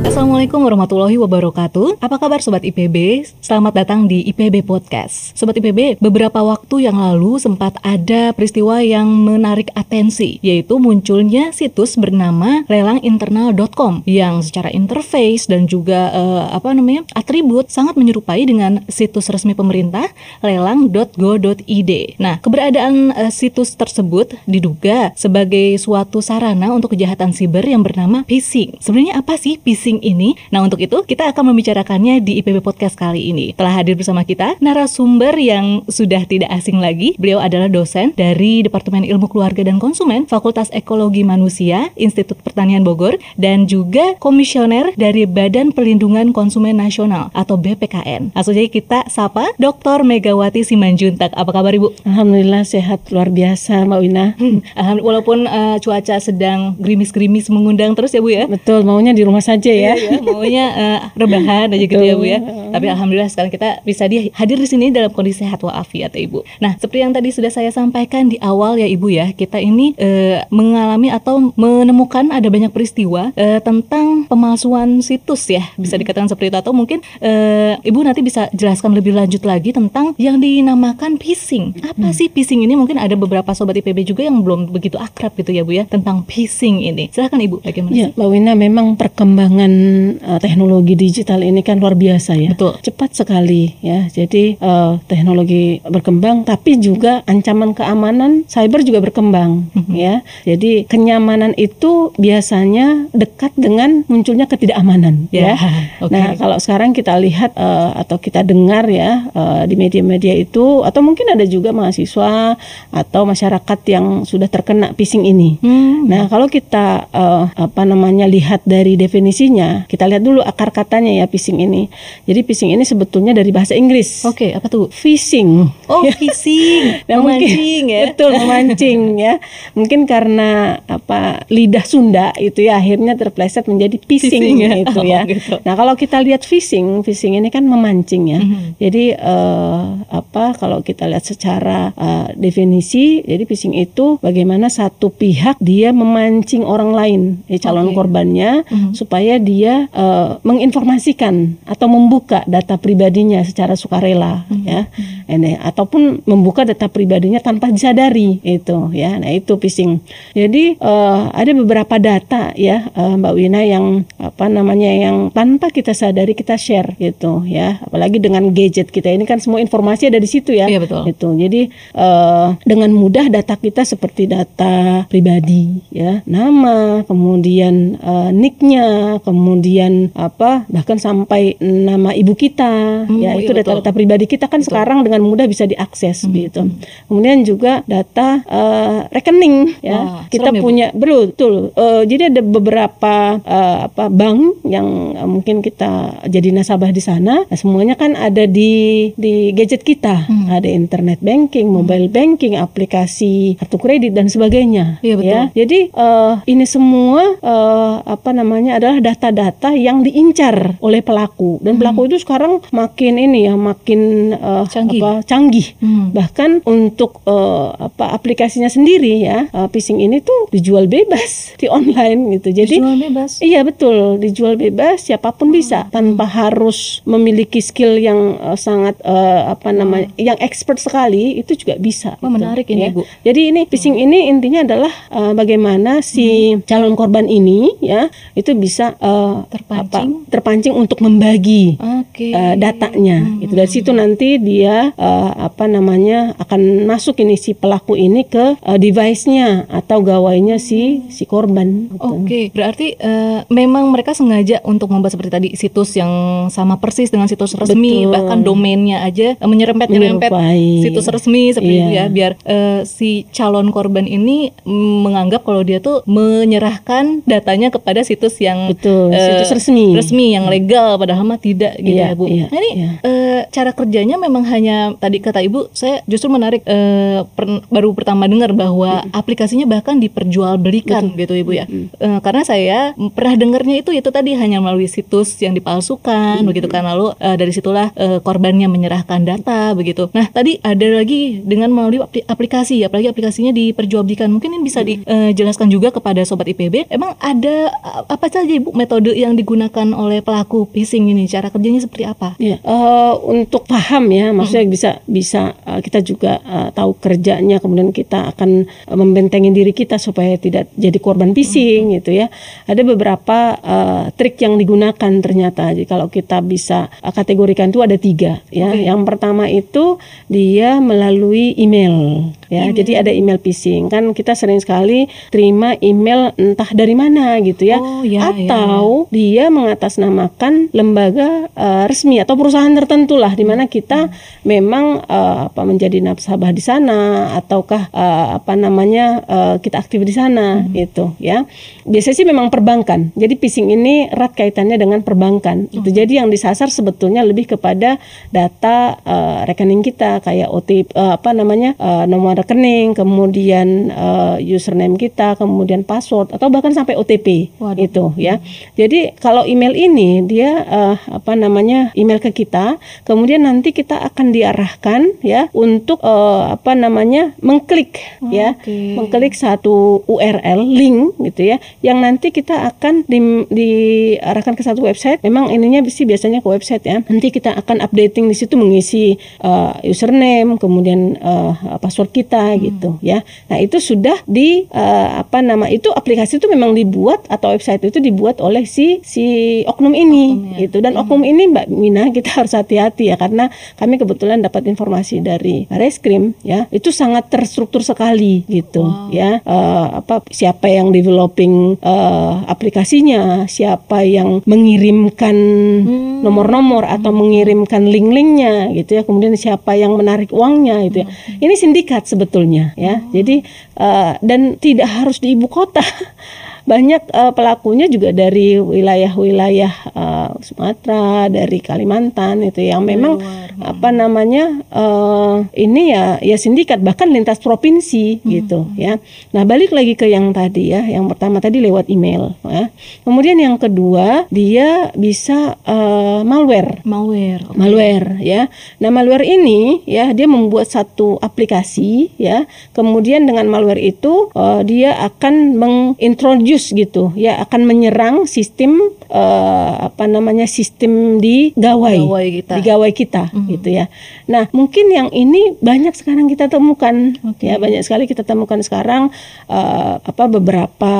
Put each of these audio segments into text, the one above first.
Assalamualaikum warahmatullahi wabarakatuh. Apa kabar Sobat IPB? Selamat datang di IPB Podcast. Sobat IPB, beberapa waktu yang lalu sempat ada peristiwa yang menarik atensi, yaitu munculnya situs bernama relanginternal.com yang secara interface dan juga eh, apa namanya atribut sangat menyerupai dengan situs resmi pemerintah lelang.go.id. Nah, keberadaan eh, situs tersebut diduga sebagai suatu sarana untuk kejahatan siber yang bernama phishing. Sebenarnya apa sih phishing ini? Nah, untuk itu kita akan membicarakannya di IPB Podcast kali ini. Telah hadir bersama kita narasumber yang sudah tidak asing lagi. Beliau adalah dosen dari Departemen Ilmu Keluarga dan Konsumen Fakultas Ekologi Manusia Institut Pertanian Bogor dan juga komisioner dari Badan Perlindungan Konsumen Nasional atau BPKN. Langsung saja kita sapa Dr. Megawati Simanjuntak. Apa kabar Ibu? Alhamdulillah sehat luar biasa Mbak Wina. Alhamdulillah, walaupun eh, cuaca sedang gerimis-gerimis mengundang terus ya Bu ya. Betul, maunya di rumah saja ya. Iya, maunya eh, rebahan aja gitu ya Bu ya. Tapi alhamdulillah sekarang kita bisa di, hadir di sini dalam kondisi sehat walafiat ya Ibu. Nah, seperti yang tadi sudah saya sampaikan di awal ya Ibu ya, kita ini eh, mengalami atau menemukan ada banyak peristiwa eh, tentang pemalsuan situs ya, bisa dikatakan seperti itu atau mungkin eh, Ibu nanti bisa jelaskan lebih lanjut lagi tentang yang dinamakan phishing. Apa sih phishing ini? Mungkin ada beberapa sobat IPB juga yang belum begitu akrab gitu ya Bu ya tentang phishing ini. Silahkan Ibu, bagaimana Ya? Mbak Wina memang perkembangan eh, teknologi digital ini kan luar biasa ya. Betul. Cepat sekali ya. Jadi eh, teknologi berkembang tapi juga ancaman keamanan cyber juga berkembang Mhm. ya. Jadi kenyamanan itu biasanya dekat dengan munculnya ketidakamanan Ya, ya. oke. Nah, kalau sekarang kita lihat eh, atau kita dengar ya eh, di media-media itu atau mungkin ada juga mahasiswa atau masyarakat yang sudah terkena phishing ini. Hmm. Nah, kalau kita eh, apa namanya lihat dari definisinya, kita lihat dulu akar katanya ya phishing ini. Jadi phishing ini sebetulnya dari bahasa Inggris. Oke, apa tuh? Phishing. Oh, phishing, Nah, mungkin- memancing ya. Betul, memancing ya. Mungkin karena apa lidah Sunda itu ya akhirnya terpleset menjadi phishing, Phishing ya. itu Oh, ya. gitu. Nah, kalau kita lihat phishing, phishing ini kan memancing ya. Mhm. Jadi eh, apa kalau kita lihat secara eh, definisi, jadi phishing itu bagaimana satu pihak dia memancing orang lain, ya calon Oke. korbannya Mhm. supaya dia eh, menginformasikan atau membuka data pribadinya secara sukarela Mhm. ya. Ini ataupun membuka data pribadinya tanpa disadari itu ya. Nah, itu phishing. Jadi eh, ada beberapa data ya eh, Mbak Wina yang apa namanya yang tanpa kita sadari kita share gitu ya. Apalagi dengan gadget kita ini kan semua informasi ada di situ ya. Iya, betul. Itu. Jadi eh, dengan mudah data kita seperti data pribadi ya, nama, kemudian eh, nicknya, kemudian apa bahkan sampai nama ibu kita Hmm, ya iya, itu betul. data-data pribadi kita kan sekarang dengan mudah bisa diakses Hmm, gitu. Kemudian juga data eh, rekening ya. Wah, kita ya, Bu? punya betul. Eh, jadi ada beberapa eh, apa bank yang eh, mungkin kita jadi nasabah di sana. Nah, semuanya kan ada di di gadget kita. Hmm. Ada internet banking, mobile banking, aplikasi kartu kredit dan sebagainya. Iya, betul. Ya. Jadi eh, ini semua eh, apa namanya adalah data-data yang diincar oleh pelaku dan pelaku itu sekarang makin ini ya makin Hmm. Canggih. apa canggih. Hmm. Bahkan untuk eh, apa aplikasinya sendiri ya eh, phishing ini tuh dijual bebas di online gitu. Jadi Dijual bebas. Iya betul, dijual bebas siapa pun bisa tanpa harus memiliki skill yang eh, sangat eh, apa namanya, yang expert sekali itu juga bisa. Wah, gitu, menarik ini, ya. Bu. Jadi ini phishing ini intinya adalah eh, bagaimana si calon korban ini ya itu bisa eh, Terpancing. apa, terpancing untuk membagi Oke. eh, datanya Hmm. Gitu dari situ nanti dia eh, apa namanya akan masuk ini si pelaku ini ke eh, device-nya atau gawainya si si korban gitu. Oke, berarti eh, memang mereka sengaja untuk membuat seperti tadi situs yang sama persis dengan situs resmi, Betul. bahkan domainnya aja eh, menyerempet-nyerempet situs resmi seperti Iya. itu ya, biar eh, si calon korban ini mm, menganggap kalau dia tuh menyerahkan datanya kepada situs yang Betul, eh, situs resmi. resmi yang legal, padahal mah tidak gitu Iya, ya bu. iya, Nah ini iya. eh, cara kerjanya memang hanya tadi kata ibu, saya justru menarik eh, per- baru pertama dengar bahwa aplikasinya bahkan diperjualbelikan gitu ibu ya. Eh, karena saya pernah dengarnya itu itu tadi hanya melalui situs yang dipalsukan begitu kan lalu eh, dari situlah eh, korbannya menyerahkan data begitu. Nah tadi ada lagi dengan melalui apli- aplikasi, apalagi aplikasinya diperjualbelikan. Mungkin ini bisa dijelaskan juga kepada sobat IPB. Emang ada apa saja ibu metode yang digunakan oleh pelaku phishing ini? Cara kerjanya seperti apa? Ya, eh, untuk paham ya, maksudnya bisa bisa eh, kita juga eh, tahu kerjanya, kemudian kita akan eh, membentengi diri kita supaya tidak jadi korban phishing gitu ya. Ada beberapa eh, trik yang digunakan ternyata. Jadi kalau kita bisa kategorikan itu ada tiga ya. Oke. Yang pertama itu dia melalui email ya. Jadi ada email phishing kan kita sering sekali terima email entah dari mana gitu ya. Oh, ya, ya, atau dia mengatasnamakan lembaga eh, resmi atau perusahaan tertentu lah di mana kita memang eh, apa menjadi nasabah di sana ataukah eh, apa namanya eh, kita aktif di sana itu ya. Biasanya sih memang perbankan. Jadi phishing ini erat kaitannya dengan perbankan itu jadi yang disasar sebetulnya lebih kepada data eh, rekening kita kayak OTP eh, apa namanya eh, nomor rekening kemudian eh, username kita kemudian password atau bahkan sampai OTP Waduh. itu ya. Jadi kalau email ini dia eh, apa namanya email ke kita, kemudian nanti kita akan diarahkan ya untuk eh, apa namanya mengklik ya, oke. mengklik satu URL link gitu ya, yang nanti kita akan di- diarahkan ke satu website. Memang ininya sih biasanya ke website ya. Nanti kita akan updating di situ mengisi eh, username, kemudian eh, password kita gitu ya. Nah itu sudah di eh, apa nama itu aplikasi itu memang dibuat atau website itu dibuat oleh si si oknum ini Oknum, ya. gitu dan oknum ini Mbak Mina kita harus hati-hati ya karena kami kebetulan dapat informasi dari Reskrim ya. Itu sangat terstruktur sekali gitu Wow. ya. Eh, apa siapa yang developing eh, aplikasinya siapa yang mengirimkan Hmm. nomor-nomor atau mengirimkan link-linknya gitu ya. Kemudian siapa yang menarik uangnya gitu ya. Ini sindikat sebetulnya ya. Jadi eh, dan tidak harus di ibu kota banyak eh, pelakunya juga dari wilayah-wilayah eh, Sumatera dari Kalimantan itu yang memang luar. apa namanya eh, ini ya ya sindikat bahkan lintas provinsi gitu ya nah balik lagi ke yang tadi ya yang pertama tadi lewat email ya kemudian yang kedua dia bisa eh, malware Malware. oke. malware ya. Nah, malware ini ya dia membuat satu aplikasi ya. Kemudian dengan malware itu eh, dia akan mengintroduce gitu ya, akan menyerang sistem eh, apa namanya sistem di gawai. Gawai kita. Di gawai kita gitu ya. Nah, mungkin yang ini banyak sekarang kita temukan Oke. ya, banyak sekali kita temukan sekarang eh, apa beberapa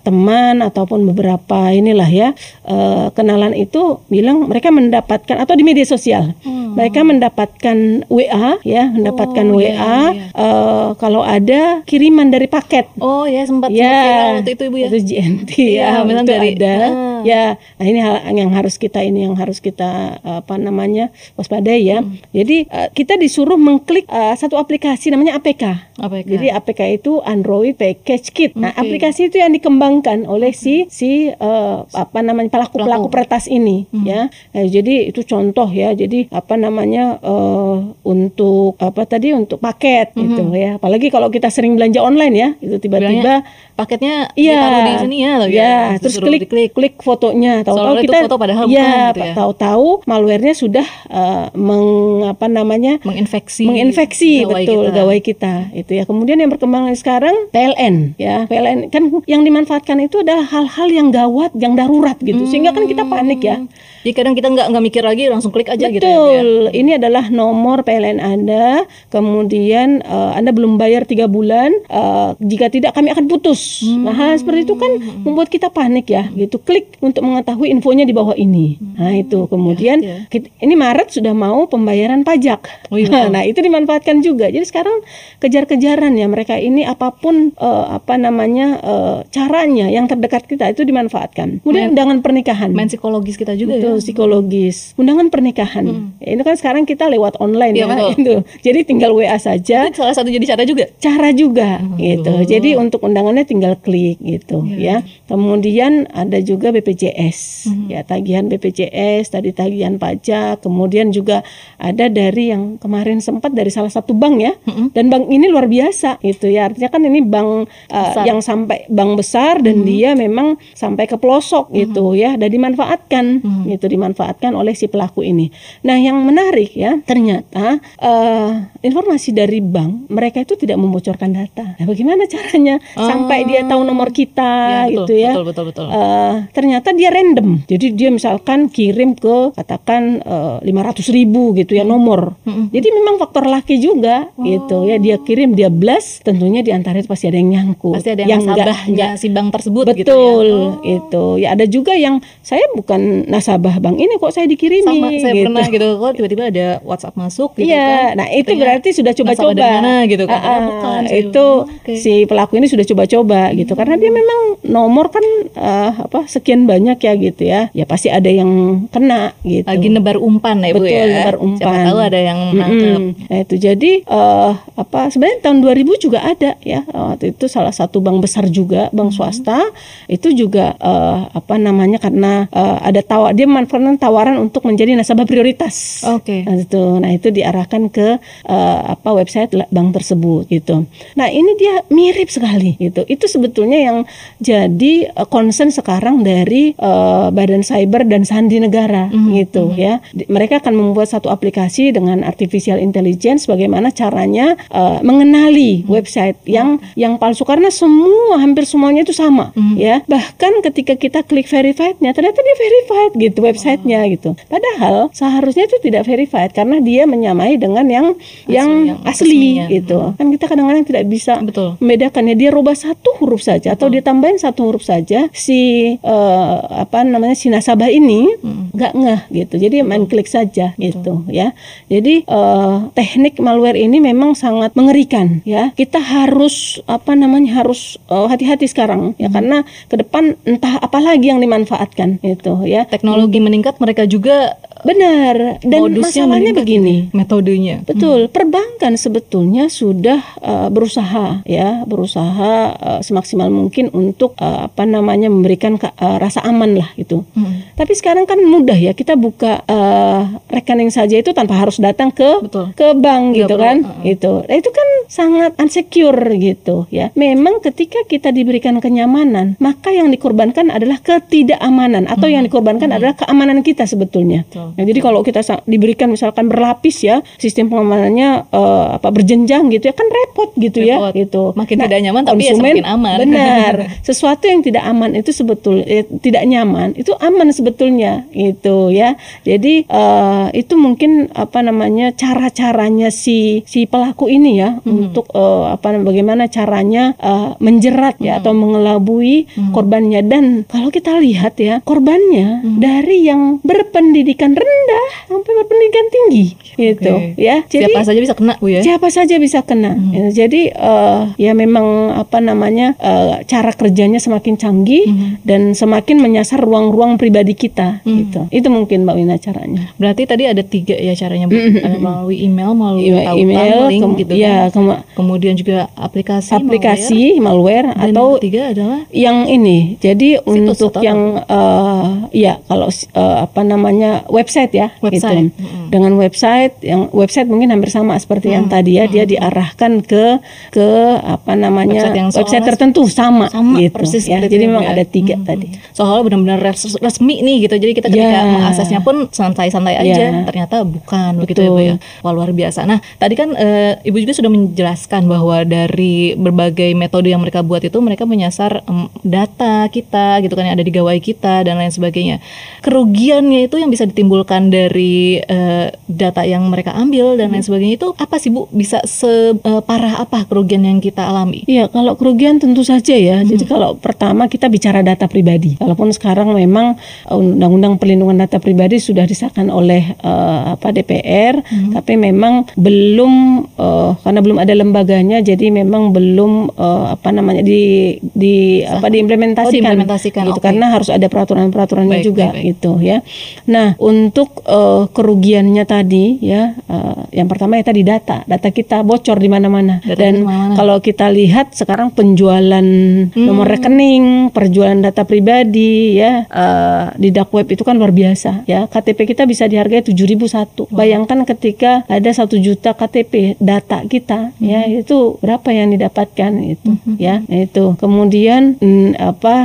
teman ataupun beberapa inilah ya eh, kenalan itu bilang mereka mendapatkan atau di media sosial Hmm. mereka mendapatkan WA ya mendapatkan Oh, WA iya, iya. eh, kalau ada kiriman dari paket Oh ya sempat Ya, waktu itu ibu ya. Itu GNT Iya, ya, memang itu dari- ada. Ah. Ya, nah ini hal yang harus kita ini yang harus kita apa namanya waspadai ya. Hmm. Jadi eh, kita disuruh mengklik eh, satu aplikasi namanya APK. Ya? Jadi APK itu Android Package Kit. Nah, Oke. aplikasi itu yang dikembangkan oleh si si eh, apa namanya pelaku pelaku peretas ini Hmm. ya. Nah, jadi itu contoh ya. Jadi apa namanya eh, untuk apa tadi untuk paket gitu Mhm. ya. Apalagi kalau kita sering belanja online ya, itu tiba-tiba paketnya Iya, ditaruh di sini ya, lagi ya, terus klik diklik. klik fotonya, tahu-tahu kita, foto padahal ya, bukan gitu ya. tahu-tahu malwarenya sudah eh, meng apa namanya menginfeksi menginfeksi gawai betul kita. gawai kita itu ya kemudian yang berkembang sekarang PLN ya PLN kan yang dimanfaatkan itu adalah hal-hal yang gawat yang darurat gitu sehingga kan kita panik ya Jadi kadang kita nggak nggak mikir lagi langsung klik aja gitu ya. Ya. Betul. Ini adalah nomor PLN Anda. Kemudian eh, Anda belum bayar tiga bulan. eh, jika tidak kami akan putus. Nah hal seperti itu kan membuat kita panik ya. Gitu. Klik untuk mengetahui infonya di bawah ini. Nah itu. Kemudian Ya, ya. ini Maret sudah mau pembayaran pajak. Oh, iya, nah itu dimanfaatkan juga. Jadi sekarang kejar-kejaran ya mereka ini apa pun eh, apa namanya eh, caranya yang terdekat kita itu dimanfaatkan. Kemudian undangan pernikahan. Main psikologis kita juga Betul, ya. psikologis. Undangan pernikahan. Ya, ini kan sekarang kita lewat online Iya, ya. betul. Itu. Jadi tinggal WA saja. Itu salah satu jadi cara juga. Cara juga gitu. Betul. Jadi untuk undangannya tinggal klik gitu Iya. ya. Kemudian ada juga BPJS BPJS Mhm. ya tagihan BPJS tadi tagihan pajak kemudian juga ada dari yang kemarin sempat dari salah satu bank ya. Mhm. dan bank ini luar biasa gitu ya. Artinya kan ini bank uh, yang sampai bank besar dan dia memang sampai ke pelosok gitu ya. Dan dimanfaatkan Mhm. gitu dimanfaatkan oleh si pelaku ini. Nah yang menarik ya ternyata uh, informasi dari bank mereka itu tidak membocorkan data. Nah, bagaimana caranya sampai dia tahu nomor kita Ya, betul, gitu ya? Betul, betul, betul. Eh, ternyata dia random. Jadi dia misalkan kirim ke katakan lima ratus ribu gitu ya nomor. Jadi memang faktor laki juga gitu ya dia kirim dia blast tentunya di antara itu pasti ada yang nyangkut. Pasti ada yang, enggak- nasabahnya si bank tersebut betul gitu ya. Oh. itu ya ada juga yang saya bukan nasabah bank ini kok saya dikirimi Sama saya gitu. pernah gitu kok tiba-tiba ada WhatsApp masuk gitu Iya, kan. nah itu Katanya berarti sudah coba-coba. gitu kan. Ah, Oh, ah, bukan, saya itu oke. si pelaku ini sudah coba-coba gitu, karena dia memang nomor kan eh, apa sekian banyak ya gitu ya, ya pasti ada yang kena gitu. lagi nebar umpan ya Bu Betul, ya. nebar Siapa umpan. tahu ada yang nangkep. Nah itu jadi eh, apa sebenarnya tahun 2000 juga ada ya waktu itu salah satu bank besar juga bank swasta itu juga eh, apa namanya karena eh, ada tawar dia memanfaatkan tawaran untuk menjadi nasabah prioritas. Oke. Nah itu, nah itu diarahkan ke eh, apa website bank tersebut gitu. Nah ini dia mirip sekali gitu. Itu sebetulnya yang jadi eh, concern sekarang dari eh, Badan Cyber dan Sandi Negara gitu ya. Di- Mereka akan membuat satu aplikasi dengan artificial intelligence bagaimana caranya eh, mengenali website yang yang palsu karena semua hampir semuanya itu sama ya. Bahkan ketika kita klik verified-nya ternyata dia verified gitu websitenya gitu. Padahal seharusnya itu tidak verified karena dia menyamai dengan yang yang yang asli resminya. gitu. Kan kita kadang-kadang tidak bisa Betul. membedakannya. Dia rubah satu huruf saja atau dia tambahin satu huruf saja si eh, apa namanya si nasabah ini nggak ngeh gitu. Jadi main klik saja gitu ya. Jadi eh, teknik malware ini memang sangat mengerikan ya. Kita harus apa namanya harus eh, hati-hati sekarang ya karena ke depan entah apa lagi yang dimanfaatkan itu ya. Teknologi meningkat mereka juga Benar. Dan masalahnya begini. metodenya. Betul, perbankan sebetulnya sudah uh, berusaha ya, berusaha uh, semaksimal mungkin untuk uh, apa namanya memberikan ke- uh, rasa aman lah gitu. Hmm. Tapi sekarang kan mudah ya, kita buka uh, rekening saja itu tanpa harus datang ke Betul. ke bank Nggak gitu kan. uh-uh. Itu. Nah, itu kan sangat unsecure gitu ya. Memang ketika kita diberikan kenyamanan, maka yang dikorbankan adalah ketidakamanan atau yang dikorbankan adalah keamanan kita sebetulnya. Betul. Nah, jadi kalau kita diberikan misalkan berlapis ya, sistem pengamanannya eh, apa berjenjang gitu ya kan repot gitu Repot. ya gitu. Makin tidak nyaman, tapi ya konsumen- semakin aman. Benar. Sesuatu yang tidak aman itu sebetul eh, tidak nyaman itu aman sebetulnya gitu ya. Jadi eh, itu mungkin apa namanya cara-caranya si si pelaku ini ya untuk eh, apa bagaimana caranya eh, menjerat ya atau mengelabui korbannya dan kalau kita lihat ya korbannya dari yang berpendidikan rendah sampai berpendidikan tinggi gitu Oke. ya. Jadi Siapa saja bisa kena Bu ya. siapa saja bisa kena. Ya, jadi eh, ya memang apa namanya eh, cara kerjanya semakin canggih dan semakin menyasar ruang-ruang pribadi kita gitu. Itu mungkin Mbak Wina caranya. Berarti tadi ada tiga ya caranya Bu. Mm-mm. Ada melalui email, melalui Iya, tautan, email, link kem- gitu ya, kan. kema- Kemudian juga aplikasi, aplikasi malware, malware. Dan atau yang ketiga adalah yang ini. Jadi untuk yang eh, ya kalau eh, apa namanya website ya Website. gitu. Mm-mm. Dengan website yang website mungkin hampir sama seperti yang tadi ya dia diarahkan ke ke apa namanya Website yang website tertentu sama, sama gitu persis ya. Jadi memang ya. ada tiga Mhm. tadi. Soalnya benar-benar res- resmi nih gitu. Jadi kita ketika Ya. mengaksesnya pun santai-santai aja. Ya. Ternyata bukan begitu ya Bu ya. Wah luar biasa. Nah tadi kan eh, Ibu juga sudah menjelaskan bahwa dari berbagai metode yang mereka buat itu mereka menyasar em, data kita gitu kan yang ada di gawai kita dan lain sebagainya. Kerugiannya itu yang bisa ditimbulkan dari eh, data yang mereka ambil dan Hmm. lain sebagainya itu apa sih Bu? Bisa separah apa kerugian yang kita alami? Iya, kalau kerugian tentu saja ya. Jadi kalau pertama kita bicara data pribadi. Walaupun sekarang memang uh, Undang-Undang Perlindungan Data Pribadi sudah disahkan oleh uh, apa DPR, tapi memang belum uh, karena belum ada lembaganya, jadi memang belum uh, apa namanya di di apa diimplementasikan. Oh, diimplementasikan, gitu. oke. Karena harus ada peraturan-peraturannya juga baik, baik. gitu ya. Nah, untuk uh, kerugiannya tadi ya uh, yang pertama ya tadi data data kita bocor di mana-mana dan mana-mana. kalau kita lihat sekarang penjualan hmm. nomor rekening perjualan data pribadi ya uh, di dark web itu kan luar biasa ya KTP kita bisa dihargai tujuh ribu satu bayangkan ketika ada satu juta KTP data kita hmm. ya itu berapa yang didapatkan itu hmm. ya itu kemudian mm, apa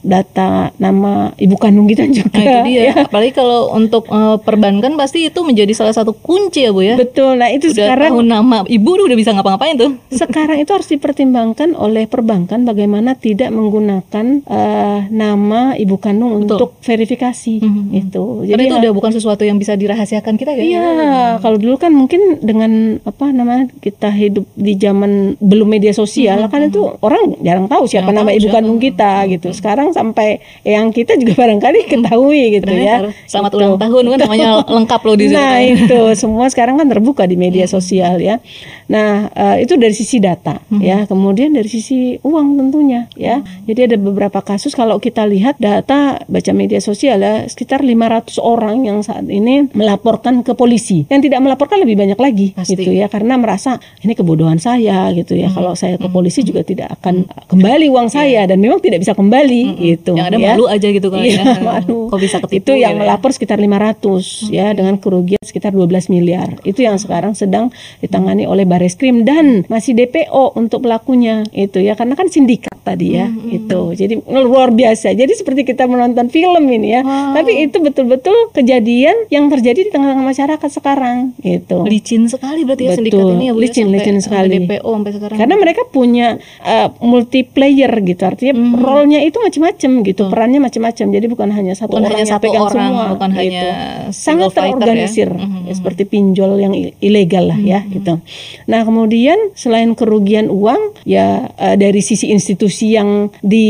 data nama ibu kandung kita juga nah, itu dia. ya. apalagi kalau untuk uh, perbankan pasti itu menjadi salah satu kunci ya bu ya? Betul. Nah itu udah sekarang tahu nama ibu udah bisa ngapa-ngapain tuh. Sekarang itu harus dipertimbangkan oleh perbankan bagaimana tidak menggunakan uh, nama ibu kandung betul. untuk verifikasi. Mm-hmm. itu jadi Karena itu ya, udah bukan sesuatu yang bisa dirahasiakan kita kan iya hmm. kalau dulu kan mungkin dengan apa namanya kita hidup di zaman belum media sosial mm-hmm. kan itu orang jarang tahu siapa jarang nama tahu, ibu kandung kita mm-hmm. gitu. sekarang sampai yang kita juga barangkali ketahui gitu ya. selamat ulang tahun kan namanya lengkap loh di sini nah itu semua sekarang kan terbuka di media sosial ya nah uh, itu dari sisi data hmm. ya kemudian dari sisi uang tentunya ya hmm. jadi ada beberapa kasus kalau kita lihat data baca media sosial ya sekitar 500 orang yang saat ini melaporkan ke polisi yang tidak melaporkan lebih banyak lagi Pasti. gitu ya karena merasa ini kebodohan saya gitu ya hmm. kalau saya ke polisi hmm. juga tidak akan hmm. kembali uang saya dan memang tidak bisa kembali hmm. gitu yang ada ya. malu aja gitu kan ya, ya. malu. kok bisa ketipu itu yang ya? melapor sekitar 500 hmm. ya dengan kerugian sekitar 12 miliar itu yang sekarang sedang ditangani oleh Baris Krim dan masih DPO untuk pelakunya itu ya karena kan sindikat tadi ya hmm, hmm, itu jadi luar biasa jadi seperti kita menonton film ini ya wow. tapi itu betul-betul kejadian yang terjadi di tengah-tengah masyarakat sekarang itu licin sekali berarti ya sindikat ini ya Bu, ya, licin sampai, licin sekali DPO sampai sekarang karena mereka punya uh, multiplayer gitu artinya hmm. role-nya itu macam-macam gitu hmm. perannya macam-macam jadi bukan hanya satu bukan orang hanya yang satu pegang orang, semua bukan gitu. hanya sangat ya. terorganisir ya? hmm. ya, seperti pinjol yang ilegal lah ya hmm. gitu nah kemudian selain kerugian uang ya uh, dari sisi institusi yang di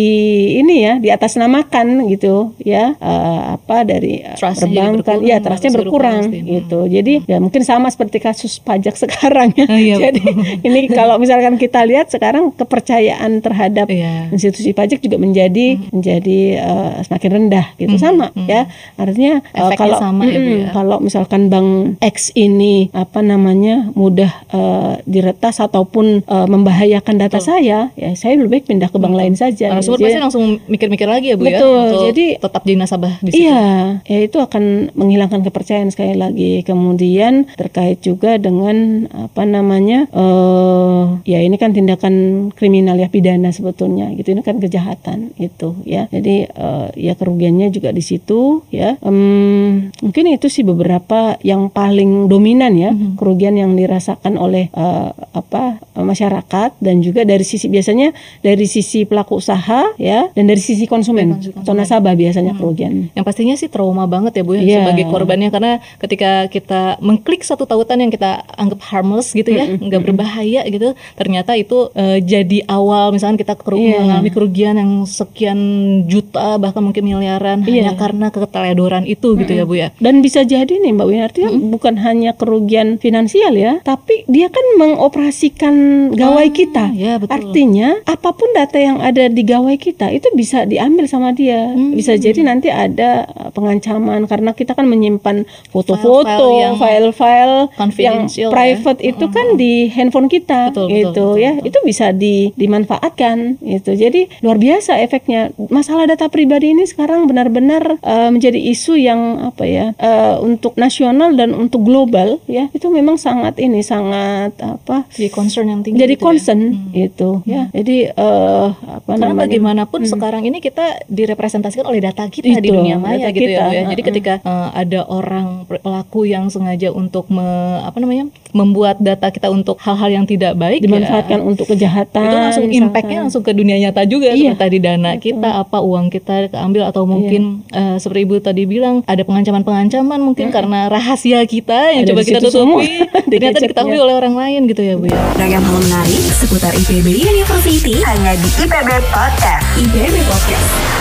ini ya di atas namakan gitu ya uh, apa dari uh, perbankan ya trustnya berkurang gitu jadi ya mungkin sama seperti kasus pajak sekarang ya oh, iya, jadi ini kalau misalkan kita lihat sekarang kepercayaan terhadap iya. institusi pajak juga menjadi hmm. menjadi uh, semakin rendah gitu hmm. sama hmm. ya artinya uh, kalau sama mm, ya, ya. kalau misalkan bank X ini apa namanya mudah uh, diretas ataupun uh, membahayakan data Betul. saya, ya saya lebih baik pindah ke bank Betul. lain saja. Nah, gitu. pasti langsung mikir-mikir lagi ya Bu ya, Betul. ya. Betul. Jadi tetap jadi nasabah di situ. Iya, ya itu akan menghilangkan kepercayaan sekali lagi. Kemudian terkait juga dengan apa namanya uh, ya ini kan tindakan kriminal ya pidana sebetulnya gitu. Ini kan kejahatan itu ya. Jadi uh, ya kerugiannya juga di situ ya. Um, mungkin itu sih beberapa yang paling dominan ya mm -hmm. kerugian yang dirasakan oleh uh, apa masyarakat dan juga dari sisi biasanya dari sisi pelaku usaha ya dan dari sisi konsumen, konsumen. atau nasabah biasanya hmm. kerugian. Yang pastinya sih trauma banget ya Bu ya yeah. sebagai korbannya karena ketika kita mengklik satu tautan yang kita anggap harmless gitu ya, nggak mm -hmm. berbahaya gitu, ternyata itu uh, jadi awal misalkan kita kerugian, yeah. mengalami kerugian yang sekian juta bahkan mungkin miliaran yeah. hanya karena keteledoran itu -hmm. Gitu ya Bu ya. Dan bisa jadi nih Mbak Wina artinya mm -hmm. bukan hanya kerugian finansial ya, tapi dia kan mengoperasikan gawai ah, kita. Ya, betul. Artinya apa pun data yang ada di gawai kita itu bisa diambil sama dia. Hmm. Bisa jadi nanti ada uh, pengancaman karena kita kan menyimpan foto-foto, file-file yang, yang private ya? itu kan hmm. di handphone kita betul, gitu betul, betul, ya. Betul. Itu bisa di, dimanfaatkan itu. Jadi luar biasa efeknya. Masalah data pribadi ini sekarang benar-benar uh, menjadi isu yang apa ya uh, untuk nasional dan untuk global ya. Itu memang sangat ini sangat apa? Jadi concern yang tinggi. Jadi gitu ya? concern ya? hmm. itu ya. hmm. ya. Jadi uh, apa Karena namanya? bagaimanapun hmm. sekarang ini kita direpresentasikan oleh data kita itu, di dunia maya gitu ya, kita. ya. Jadi uh, ketika uh, ada orang pelaku yang sengaja untuk me, apa namanya? membuat data kita untuk hal-hal yang tidak baik dimanfaatkan ya, untuk kejahatan. Itu langsung impactnya langsung ke dunia nyata juga iya. seperti dana Betul. kita apa uang kita keambil atau mungkin iya. uh, seperti Ibu tadi bilang ada pengancaman-pengancaman mungkin hmm. karena rahasia kita yang ada coba kita tutupi ternyata diketahui oleh orang lain gitu ya Bu ya. Ragam hal menarik seputar IPB University hanya di IPB Podcast. IPB Podcast.